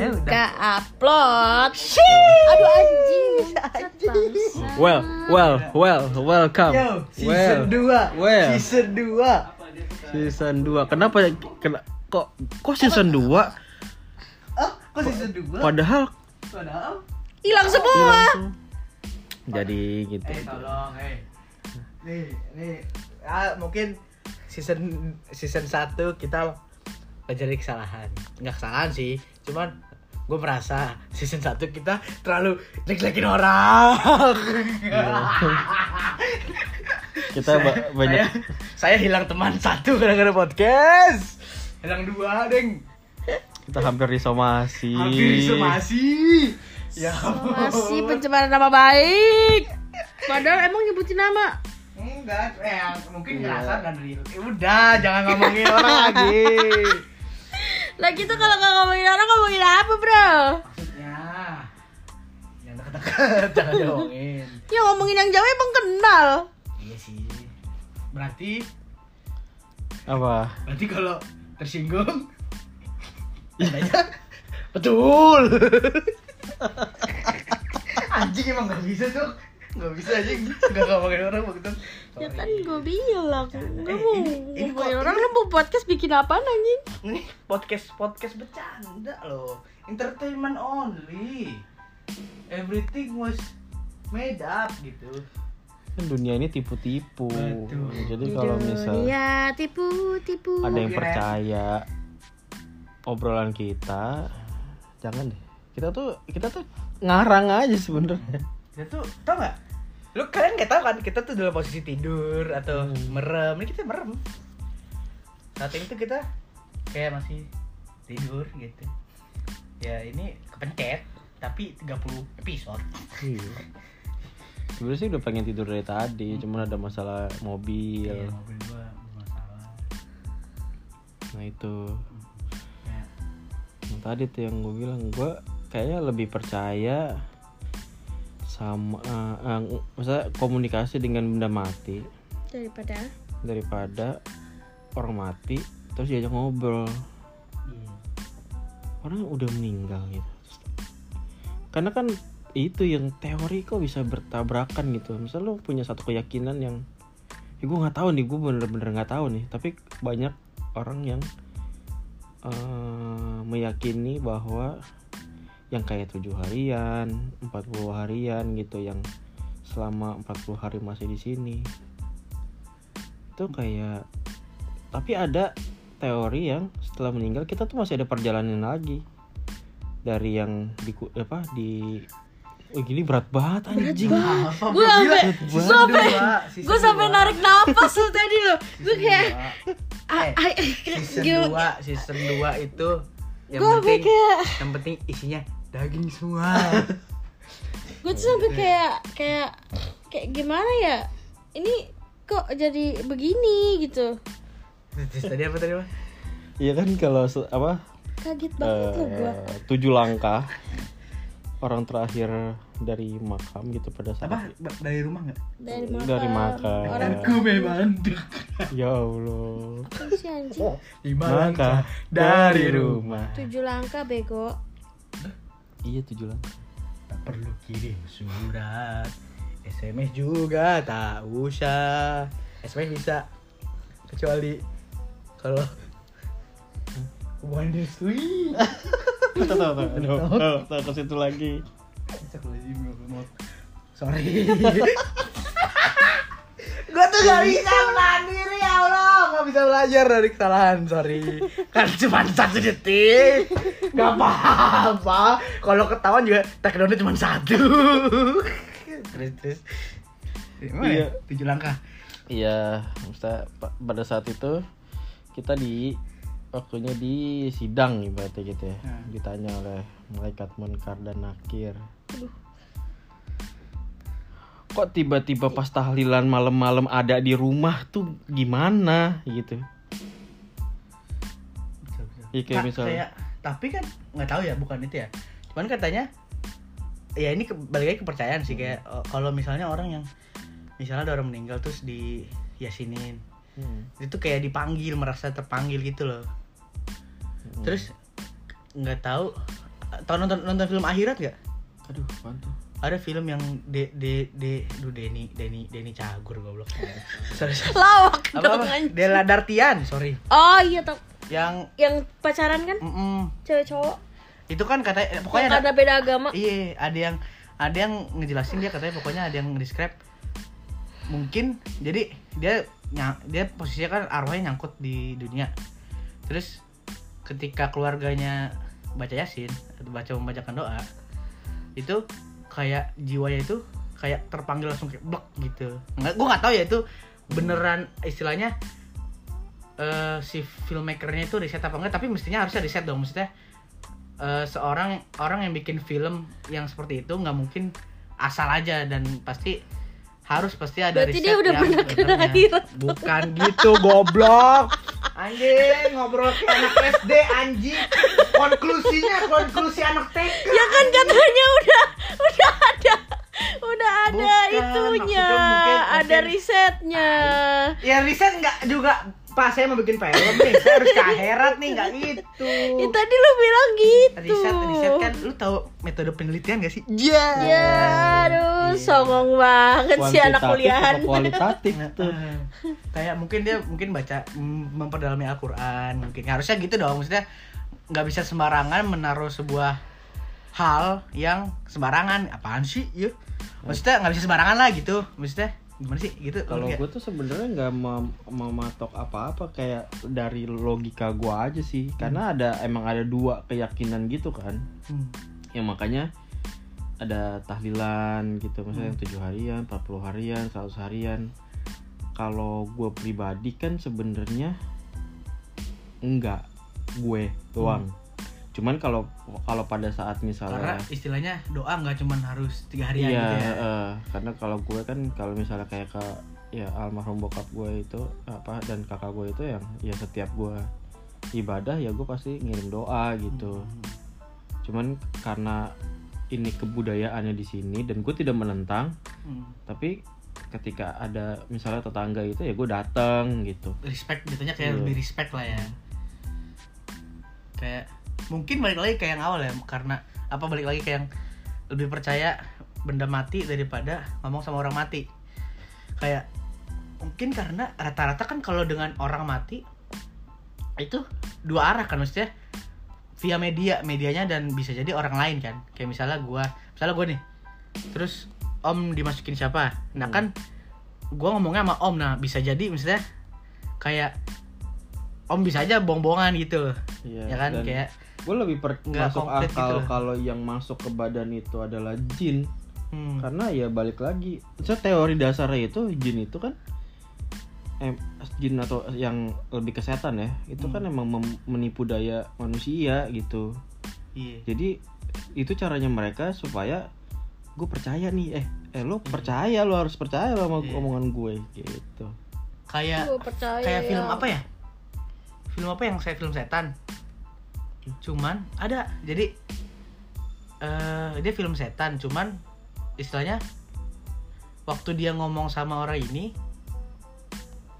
Eh, udah. nggak upload. Aduh anjing. Well, well, well, welcome. Yo, season well, 2. well. Season 2. Season 2. Kenapa kena, kok kok season 2? Oh, kok season 2? Padahal Padahal Hilang semua. langsung jadi gitu. Eh, tolong, eh. Nih, nih. Ah, mungkin season season 1 kita belajar dari kesalahan. Enggak kesalahan sih, cuman gue merasa season 1 kita terlalu jelek-jelekin orang. Kita ba- banyak saya, saya hilang teman satu gara-gara podcast. Hilang dua, Deng. kita hampir disomasi. Hampir somasi. Ya Masih pencemaran nama baik. Padahal emang nyebutin nama. Enggak, eh mungkin Iya. ngerasa dan real. Ya udah, jangan ngomongin orang lagi. Lah kita kalau nggak ngomongin orang ngomongin apa bro? Maksudnya yang deket-deket jangan diomongin. Ya ngomongin yang jauh emang kenal. Iya sih. Berarti Apa? berarti kalau tersinggung tandanya betul. anjing emang gak bisa tuh. Gak bisa anjing. Gak ngomongin orang begitu. Ya kan gue bilang, gue Eh, mau ini- ngomongin orang lu mau podcast bikin apaan anjing? Ini podcast podcast bercanda loh. Entertainment only. Everything was made up gitu. Kan dunia ini tipu-tipu. Jadi Di kalau misal dunia tipu tipu. ada yang percaya obrolan kita, jangan deh. Kita tuh kita tuh ngarang aja sebenarnya. Kita tuh tau nggak? Lu kalian nggak tahu kan kita tuh dalam posisi tidur atau Hmm. merem. Ini kita merem. Saat ini tuh kita kayak masih tidur gitu. Ya ini kepencet tapi 30 episode. Iya. Sebenarnya sih udah pengen tidur dari tadi, cuman ada masalah mobil. Iya, mobil gua bermasalah. Nah itu. Ya. Yang tadi tuh yang gue bilang, gue kayaknya lebih percaya sama, eh, eh, maksudnya komunikasi dengan benda mati Daripada daripada orang mati terus diajak ngobrol. Iya. Orang udah meninggal gitu. Karena kan itu yang teori kok bisa bertabrakan gitu. Misal lu punya satu keyakinan yang ya gue nggak tahu nih, gue bener-bener nggak tahu nih. Tapi banyak orang yang eh, meyakini bahwa yang kayak tujuh harian, 40 harian gitu yang selama 40 hari masih di sini. Itu kayak tapi ada teori yang setelah meninggal kita tuh masih ada perjalanan lagi. Dari yang di apa di oh gini berat banget anjing. gue sampai gue sampai season gue sampai dua. narik nafas lu tadi lo gue kayak ah, Eh, season gimana- 2 season 2 itu yang Gua penting kayak yang penting isinya daging semua. Gue tuh sampai kayak kayak kayak gimana ya? Ini kok jadi begini gitu? Terus tadi apa tadi apa iya kan kalau apa? Kaget banget lo gue eh, tujuh langkah orang terakhir dari makam gitu pada saat apa? dari rumah nggak? Dari makam dari makam. orang aku memang ya allah. Apa sih anjing? Lima langkah dari rumah. Tujuh langkah bego iya tujuh langkah tak perlu kirim surat SMS juga tak usah SMS bisa kecuali kalau hubungan direstui tahu tahu tahu tahu tahu ke situ lagi Sorry. Gue tuh gak bisa menahan diri ya Allah. Gak bisa belajar dari kesalahan Sorry. Kan cuma satu detik. Gak apa-apa. Kalau ketahuan juga takedownnya cuma satu. Terus terus. Gimana Iya. ya? Tujuh langkah. Iya maksudnya pa- pada saat itu kita di waktunya di sidang ibaratnya gitu ya. Hmm. ditanya oleh malaikat munkar dan nakir kok tiba-tiba pas tahlilan malam-malam ada di rumah tuh gimana gitu. Iya, kayak Ka- misalnya- kayak- Tapi kan nggak tahu ya bukan itu ya. Cuman katanya Ya ini ke, balik lagi kepercayaan sih Kayak oh, kalau misalnya orang yang Misalnya ada orang meninggal terus di Yasinin Hmm. itu kayak dipanggil merasa terpanggil gitu loh. Hmm. terus nggak tahu tau nonton nonton film akhirat gak? aduh apaan tuh Ada film yang de de de Duh Denny Denny Denny Cagur goblok. sorry, sorry. Lawak Apa dong apa? anjing. Dela Dartian, sorry. Oh iya tau. Yang Yang pacaran kan mm, cewek cowok. itu kan katanya pokoknya ada, ada beda agama. iya ada yang ada yang ngejelasin dia katanya pokoknya ada yang describe mungkin jadi dia ny- dia posisinya kan arwahnya nyangkut di dunia terus ketika keluarganya baca yasin atau baca membacakan doa itu kayak jiwanya itu kayak terpanggil langsung kayak blok gitu. Nggak gue nggak tahu ya itu beneran istilahnya eh, si filmmakernya itu riset apa enggak tapi mestinya harusnya riset dong. Maksudnya eh, seorang orang yang bikin film yang seperti itu nggak mungkin asal aja dan pasti harus pasti ada Berarti riset dia udah yang pernah ke benernya. akhirat. bukan gitu goblok anjing ngobrol kayak anak SD anjing konklusinya konklusi anak TK Ya kan katanya udah udah ada udah ada Bukan, itunya, mungkin- ada risetnya. ya riset nggak juga pas saya mau bikin film nih. Saya harus ke akhirat nih nggak gitu. Ya, tadi lu bilang gitu. riset riset kan lu tahu metode penelitian gak sih? Ya, aduh, songong banget sih anak kuliahan. kualitatif tuh. Eh, kayak mungkin dia mungkin baca mm, memperdalami Al-Quran mungkin. Harusnya gitu dong maksudnya nggak bisa sembarangan menaruh sebuah hal yang sembarangan. Apaan sih ya maksudnya nggak bisa sembarangan lah gitu maksudnya gimana sih? Gitu kalau gue tuh sebenarnya nggak mem- mematok apa-apa kayak dari logika gue aja sih. Karena ada emang ada dua keyakinan gitu kan? Hmm. yang makanya ada tahlilan gitu misalnya yang tujuh harian 40 harian 100 harian. Kalau gue pribadi kan sebenarnya enggak gue doang cuman kalau kalau pada saat karena misalnya istilahnya doa nggak cuman harus tiga harian iya gitu ya eh, karena kalau gue kan kalau misalnya kayak ke ya almarhum bokap gue itu apa dan kakak gue itu yang ya setiap gue ibadah ya gue pasti ngirim doa gitu Hmm. cuman karena ini kebudayaannya di sini dan gue tidak menentang Hmm. tapi ketika ada misalnya tetangga itu ya gue datang gitu respect jatuhnya kayak Iya. lebih respect lah ya kayak mungkin balik lagi kayak yang awal ya karena apa balik lagi kayak yang lebih percaya benda mati daripada ngomong sama orang mati. Kayak mungkin karena rata-rata kan kalau dengan orang mati itu dua arah kan maksudnya. Via media medianya dan bisa jadi orang lain kan. Kayak misalnya gua misalnya gua nih terus om dimasukin siapa? Nah Hmm. kan gua ngomongnya sama om. Nah bisa jadi misalnya kayak om bisa aja bohong-bohongan gitu. Iya, ya kan? dan kayak gue lebih per- nggak masuk gitu akal lah. kalau yang masuk ke badan itu adalah jin hmm, karena ya balik lagi so teori dasarnya itu jin itu kan eh, jin atau yang lebih ke setan ya itu Hmm. kan emang menipu daya manusia gitu iya jadi itu caranya mereka supaya gue percaya nih eh eh lo percaya lo harus percaya lo sama Iya. omongan gue gitu kayak kayak film ya. apa ya film apa yang saya film setan cuman ada. Jadi eh dia film setan. Cuman istilahnya waktu dia ngomong sama orang ini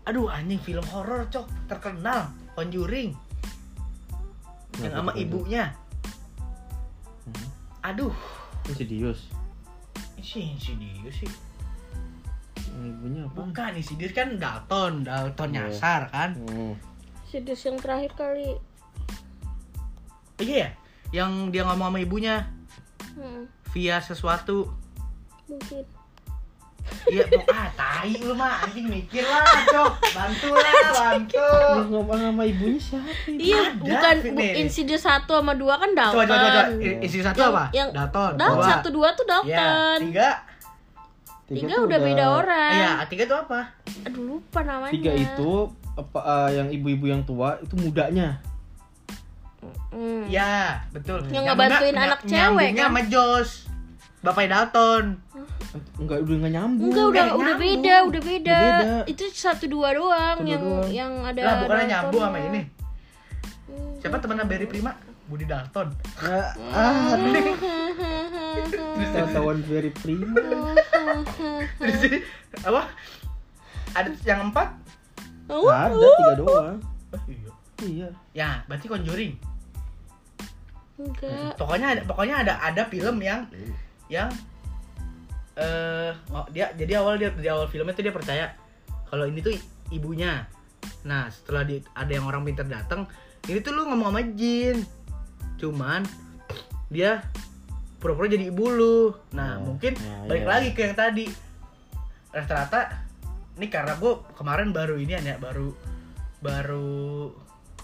aduh anjing film horor cok. Terkenal. Conjuring. Yang sama ibunya. Hmm. aduh. Insidious. Si Insidious sih. Ibunya apa? Bukan Insidious kan Dalton. Dalton Iya. nyasar kan. Hmm. Sidus yang terakhir kali. Iya ya yang dia ngomong sama ibunya Hmm, via sesuatu mungkin. iya mau ah tai lu mah anjing mikir lah cok bantu lah bantu Yang ngomong sama ibunya siapa itu? Iya, Ada, bukan bu, nih. Insidious 1 sama 2 kan Dalton. coba coba coba I- isi satu Yang- apa yang- Dalton Dalton dua. satu dua tuh ya Dalton. tiga Tiga tuh udah beda orang. iya tiga tuh apa Aduh lupa namanya. Tiga itu apa eh, yang ibu-ibu yang tua itu mudanya. Hmm. ya betul Yang ngebantuin enggak, anak cewek, nyambungnya kan? sama Jos Bapak Dalton Enggak udah enggak nyambung. Enggak udah Nggak udah nyambung. beda, udah beda. Udah beda. Itu satu dua doang Satu yang doang. yang ada. lah bukannya Daltonnya. nyambung sama ini Hmm. siapa temannya Berry Prima Budi Dalton Ah, ah, tahu-tahuan very prima. terus apa ada yang empat Oh, Ada tiga doang. oh, iya Iya. ya berarti Conjuring Enggak. pokoknya ada pokoknya ada ada film yang yang eh ngo- dia jadi awal dia di awal filmnya tuh dia percaya kalau ini tuh ibunya. Nah setelah di, ada yang orang pintar datang ini tuh lu ngomong sama jin. Cuman dia pura-pura jadi ibu lu. Nah Oh, mungkin ya, balik iya. lagi ke yang tadi. Rata-rata ini karena gue kemarin baru ini ya baru baru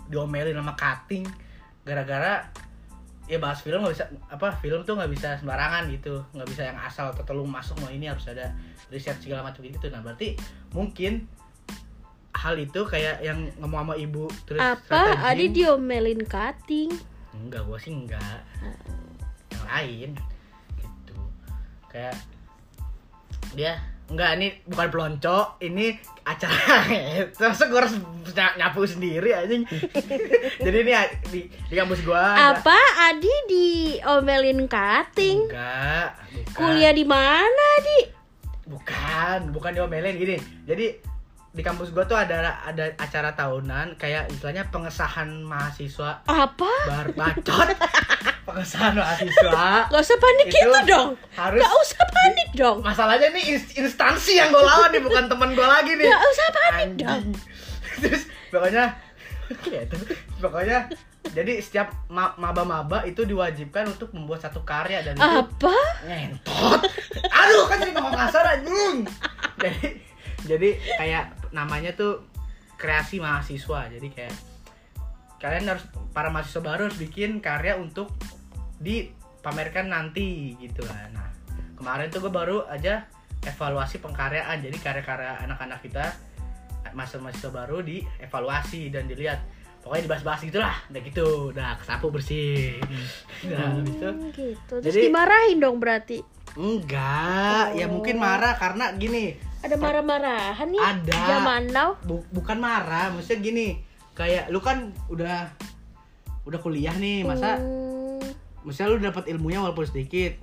diomelin sama cutting. Gara-gara ya bahas film nggak bisa apa film tuh nggak bisa sembarangan gitu. Nggak bisa yang asal atau lu masuk mau ini harus ada riset segala macam gitu. Nah berarti mungkin hal itu kayak yang ngomong sama ibu terus Apa? Adi diomelin cutting. enggak gua sih enggak. Yang lain gitu. Kayak dia enggak ini bukan pelonco ini acara terus gue harus ny- nyapu sendiri anjing jadi ini di, di kampus gua ada- Apa? Adi diomelin cutting? enggak bukan Kuliah di mana, Adi? bukan bukan diomelin gini jadi di kampus gua tuh ada ada acara tahunan kayak istilahnya pengesahan mahasiswa Apa? bar bacot pengesahan mahasiswa Gak usah panik Itu gitu dong. harus Gak usah panik dong. masalahnya nih ins- instansi yang gue lawan nih bukan teman gue lagi nih Gak usah panik Anjing. dong. terus pokoknya gitu. pokoknya jadi setiap ma- maba-maba itu diwajibkan untuk membuat satu karya dan itu Apa? ngentot aduh kan jadi ngomong kasar anjing jadi jadi kayak namanya tuh kreasi mahasiswa. Jadi kayak kalian harus para mahasiswa baru harus bikin karya untuk dipamerkan nanti gitu kan. Nah kemarin tuh gue baru aja evaluasi pengkaryaan. Jadi karya-karya anak-anak kita mahasiswa mahasiswa baru dievaluasi dan dilihat. Pokoknya dibahas-bahas gitulah udah gitu. Udah kesapu bersih. Nah Hmm, gitu. Terus Jadi- dimarahin dong berarti. Enggak, ya mungkin marah karena gini, Ada marah-marahan nih Ada. zaman now. bu- bukan marah, maksudnya gini, kayak lu kan udah udah kuliah nih, masa Hmm, maksudnya lu dapat ilmunya walaupun sedikit.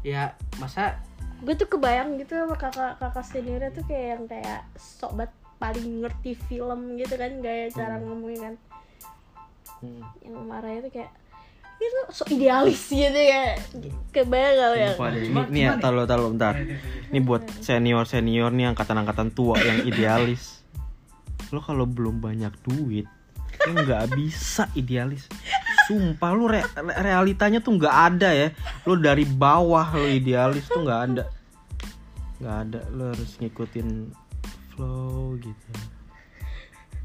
Ya, masa gue tuh kebayang gitu sama kakak kakak seniornya tuh kayak yang kayak sobat paling ngerti film gitu kan gaya cara ngomongnya kan Hmm. yang marahnya tuh kayak itu so idealis gitu ya kebayang gak ya ini, ya, taruh taruh bentar. Ini buat senior senior nih angkatan-angkatan tua yang idealis. Lo kalau belum banyak duit, lo nggak bisa idealis. Sumpah lu re- re- realitanya tuh nggak ada ya. Lo dari bawah lo idealis tuh nggak ada. Nggak ada. Lo harus ngikutin flow gitu.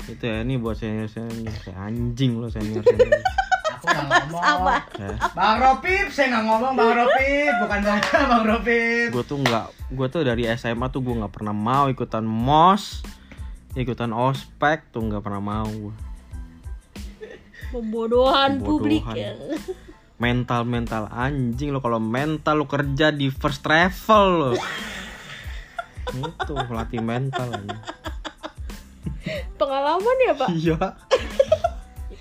Itu ya ini buat senior senior kayak anjing lo senior senior. Aku nggak ngomong. sama Ya. Bang Ropip, saya nggak ngomong Bang Ropip, bukan saya Bang Ropip. gue tuh nggak gue tuh dari SMA tuh gue nggak pernah mau ikutan mos ikutan ospek tuh nggak pernah mau gue pembodohan publik Pembodohan. ya mental mental anjing lo kalau mental lo kerja di first travel lo itu pelatih mental aja. pengalaman ya pak iya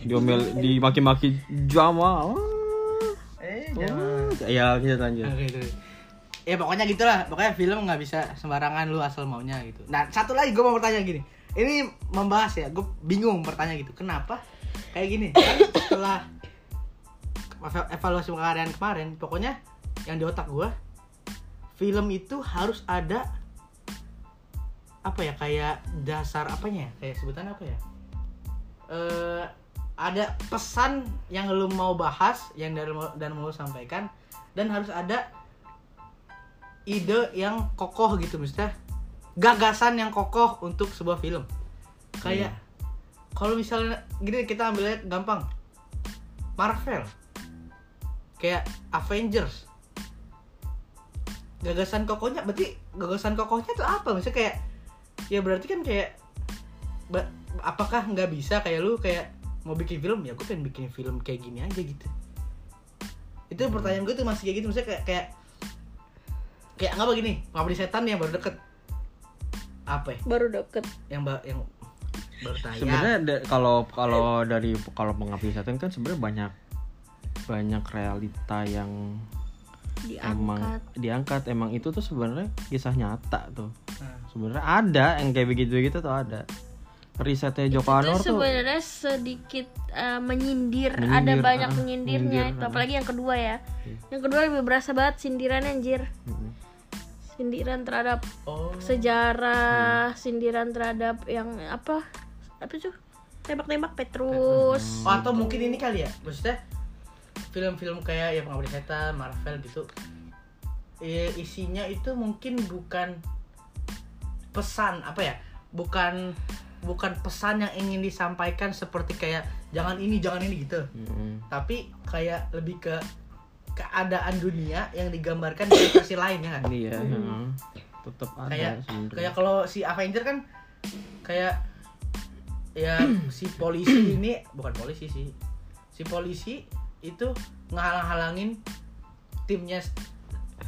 diomel dimaki-maki Jamal Eh, Oh, jangan. ya lanjut lanjut itu. Ya pokoknya gitulah, pokoknya film nggak bisa sembarangan lu asal maunya gitu. Nah satu lagi gue mau bertanya gini, ini membahas ya, gue bingung bertanya gitu, kenapa kayak gini? Setelah eva- evaluasi pengkaryaan kemarin, pokoknya yang di otak gue, film itu harus ada apa ya kayak dasar apanya ya? kayak sebutan apa ya eh ada pesan yang lu mau bahas yang dari dan mau lu sampaikan dan harus ada ide yang kokoh gitu misalnya gagasan yang kokoh untuk sebuah film. Kayak kalau misalnya gini kita ambilnya gampang. Marvel. Kayak Avengers. Gagasan kokohnya berarti gagasan kokohnya tuh apa? Misalnya kayak ya berarti kan kayak apakah nggak bisa kayak lu kayak mau bikin film ya gue pengen bikin film kayak gini aja gitu. Itu pertanyaan gue tuh masih kayak gitu misalnya kayak kayak kayak nggak apa gini ngabdi setan yang baru deket? Apa ya? Baru deket. Yang ba- yang baru tayang sebenarnya da- kalau kalau dari kalau pengabdi setan kan sebenarnya banyak banyak realita yang emang diangkat. Diangkat emang itu tuh sebenarnya kisah nyata tuh. Nah, sebenarnya ada yang kayak begitu begitu tuh ada risetnya Joko itu Anwar tuh sebenarnya sedikit eh, menyindir. ada Menyindir, banyak ah, menyindirnya menyindir, itu ah. apalagi yang kedua ya Iya. yang kedua lebih berasa banget sindiran anjir Mm-mm. sindiran terhadap Oh. sejarah sindiran terhadap yang apa apa tuh tembak-tembak Petrus Oh, atau mungkin ini kali ya maksudnya film-film kayak ya pengabdi setan Marvel gitu eh, isinya itu mungkin bukan pesan apa ya bukan bukan pesan yang ingin disampaikan seperti kayak jangan ini jangan ini gitu. Mm-mm. tapi kayak lebih ke keadaan dunia yang digambarkan di versi lain ya kan Iya, heeh. tetap ada kayak kayak kalau si Avenger kan kayak ya si polisi ini bukan polisi sih. Si polisi itu ngehalang-halangin timnya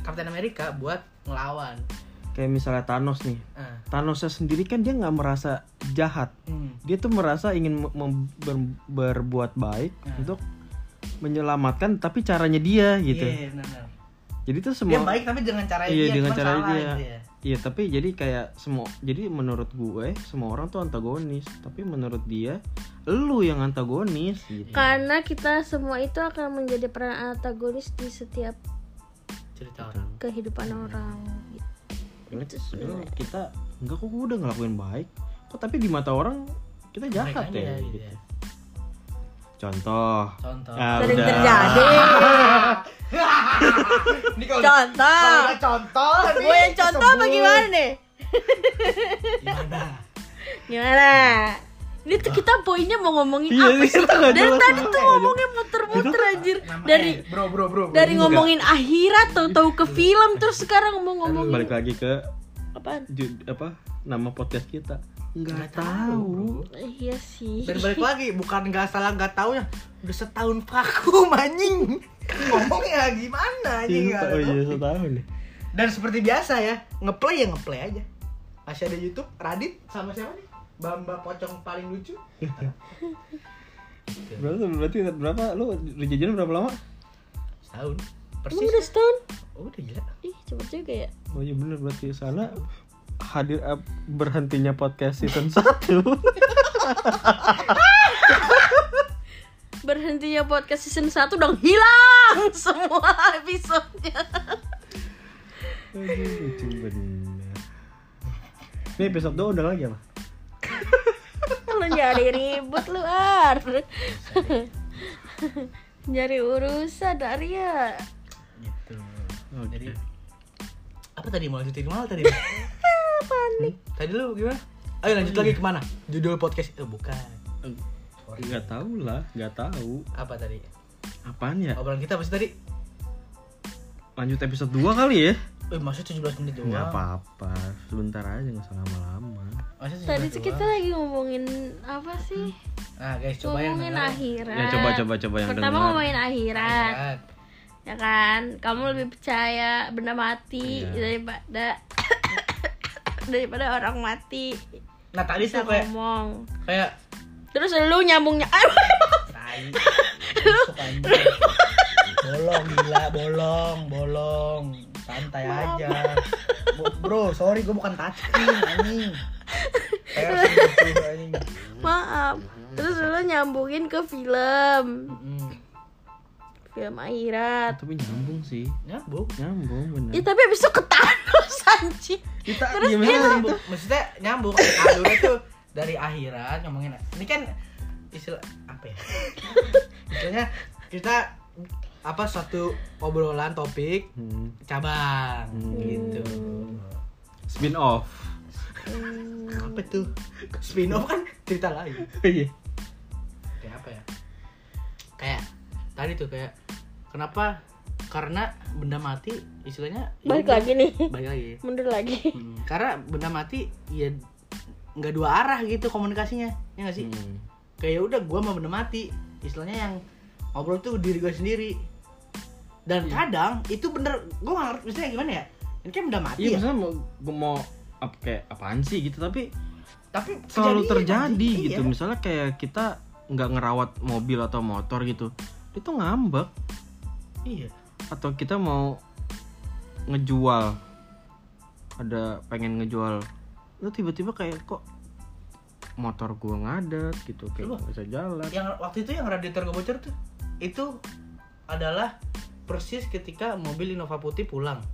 Captain America buat ngelawan kayak misalnya Thanos nih. Ah. Thanosnya sendiri kan dia nggak merasa jahat. Hmm. Dia tuh merasa ingin ber- berbuat baik Nah. untuk menyelamatkan tapi caranya dia gitu. Iya, benar-benar. Jadi tuh Dia semua baik tapi dengan cara Iya, dia, dengan cara salah dia. gitu ya. Iya, tapi jadi kayak semua jadi menurut gue semua orang tuh antagonis, tapi menurut dia lu yang antagonis gitu. karena kita semua itu akan menjadi peran antagonis di setiap Cerita orang. kehidupan orang Itu padahal kita enggak kok gue udah ngelakuin baik. Kok tapi di mata orang kita jahat Mereka ya, aja, gitu. ya. Contoh. Contoh. Ah, sering udah. terjadi Ini kalau contoh kalau contoh nih, gue yang contoh apa gimana nih Gimana? gimana ini tuh kita poinnya mau ngomongin Iya, apa sih dari jelas tadi tuh ngomongnya muter-muter anjir Nama- dari eh, bro bro bro. bro. dari Ini ngomongin akhirat tahu-tahu ke film terus sekarang mau ngomongin Balik lagi ke apaan apa nama podcast kita. Nggak Enggak tahu, tahu. bro. iya sih Dan balik lagi, bukan nggak salah nggak tahu ya. Udah setahun vakum anjing. Ngomongnya gimana anjing? Iya, oh iya setahun nih. Dan seperti biasa ya, ngeplay ya ngeplay aja. Masih ada YouTube, Radit sama siapa nih? Bamba pocong paling lucu. Berapa berarti berapa lu jajan berapa lama? Setahun. Emang Persis. udah setahun Oh, udah gila. ih cepet juga ya Oh iya bener berarti sana hadir berhentinya podcast season 1 berhentinya podcast season 1 udah hilang semua episodenya Aduh, lucu bener Ini episode 2 udah lagi apa? Lu nyari ribut lu ar nyari urusan Arya Gitu. Oke. Jadi apa tadi mau lanjutin mana tadi? panik tadi lu gimana? Ayo lanjut lagi ke mana? Judul podcast itu bukan. Gak tahu lah, gak tahu Apa tadi? Apaan ya? Obrolan kita apa sih tadi? Lanjut episode 2 kali ya? Eh, masa 17 menit doang. Gak apa-apa, sebentar aja gak usah lama-lama Masa 17 tadi tuh kita lagi ngomongin apa sih Nah, guys, coba yang ngomongin denger. akhirat Ya coba coba coba yang pertama dengar. ngomongin akhirat Akhirat. ya kan kamu lebih percaya benda mati Iya. daripada daripada orang mati Nah, tadi tuh kayak ngomong kayak terus lu nyambungnya ah, tai. Masuk anjing. bolong gila, bolong, bolong. Santai aja. Bo- Bro, sorry gue bukan touchscreen anjing. Gitu maaf terus lu nyambungin ke film film akhirat Tapi nyambung sih Nyambung. Nyambung bener ya tapi abis itu ke Thanos anjing Kita Terus gimana Iya, itu? nyambung. Maksudnya nyambung. Alurnya tuh dari akhirat ngomongin. Ini kan istilah apa ya? Istilahnya kita apa suatu obrolan topik Hmm. cabang Hmm. gitu. Spin off Hmm, Apa tuh? Spin off kan cerita lain. Iya Kayak apa ya? Kayak tadi tuh kayak kenapa? Karena benda mati istilahnya ya balik udah, lagi nih Balik lagi. mundur lagi Hmm, Karena benda mati ya nggak dua arah gitu komunikasinya ya nggak sih Hmm. kayak udah gue mau benda mati istilahnya yang ngobrol tuh diri gue sendiri dan kadang itu bener gue nggak ngerti misalnya gimana ya ini kan benda mati Iya ya misalnya mau, gue mau apa kayak apaan sih gitu tapi tapi selalu terjadi anjing. gitu. Iya. misalnya kayak kita nggak ngerawat mobil atau motor gitu itu ngambek. Iya. Atau kita mau ngejual ada pengen ngejual lu tiba-tiba kayak kok motor gua ngadet gitu kayak nggak bisa jalan. Yang waktu itu yang radiator gue bocor tuh itu adalah persis ketika mobil Innova putih pulang.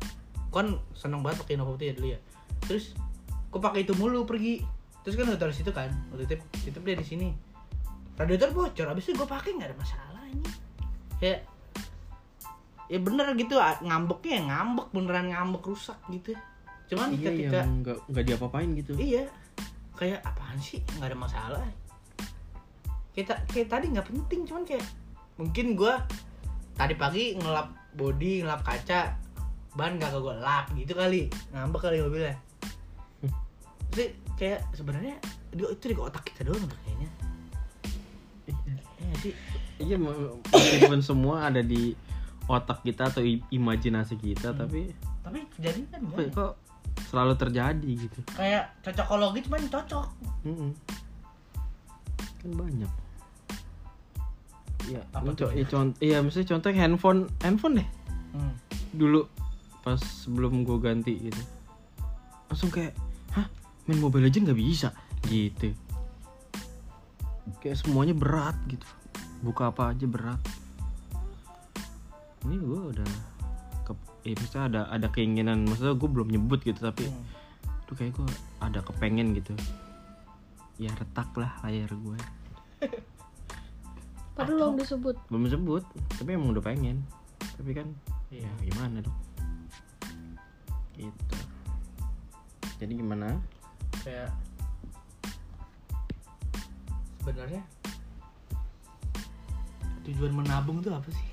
Kan seneng banget pakai Innova putih ya dulu ya terus gue pakai itu mulu pergi terus kan udah taruh situ kan waktu itu itu dia di sini radiator bocor abis itu gue pakai nggak ada masalah ini kayak ya bener gitu ngambeknya ya ngambek beneran ngambek rusak gitu cuman iya ketika nggak nggak diapa-apain gitu Iya. Kayak apaan sih? nggak ada masalah. Kita kayak tadi nggak penting, cuman kayak mungkin gua tadi pagi ngelap body, ngelap kaca, ban nggak gue lap gitu kali. Ngambek kali mobilnya. Sih kayak sebenarnya di- itu di otak kita doang kayaknya. Iya sih. iya me- meskipun semua ada di otak kita atau imajinasi kita Hmm. tapi Tapi kejadian kan kok, kok selalu terjadi gitu Kayak cocokologi cuman cocok. Mm-mm. kan banyak ya Apa contoh tuh? ya contoh iya misalnya contoh handphone handphone deh Hmm. dulu pas sebelum gue ganti gitu langsung kayak main mobile legend nggak bisa gitu. Kayak semuanya berat gitu. Buka apa aja berat. Ini gue udah ke, eh, misalnya ada ada keinginan maksudnya gue belum nyebut gitu tapi Hmm. tuh kayak gue ada kepengen gitu. Ya retak lah layar gue Padahal belum disebut. belum sebut tapi emang udah pengen. Tapi kan Iya. ya gimana dong? Gitu. Jadi gimana kayak sebenarnya tujuan menabung tuh apa sih?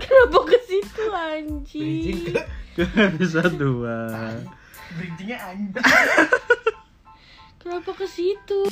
Kenapa ke situ anjing? bisa dua bridgingnya anjing. Kenapa ke situ?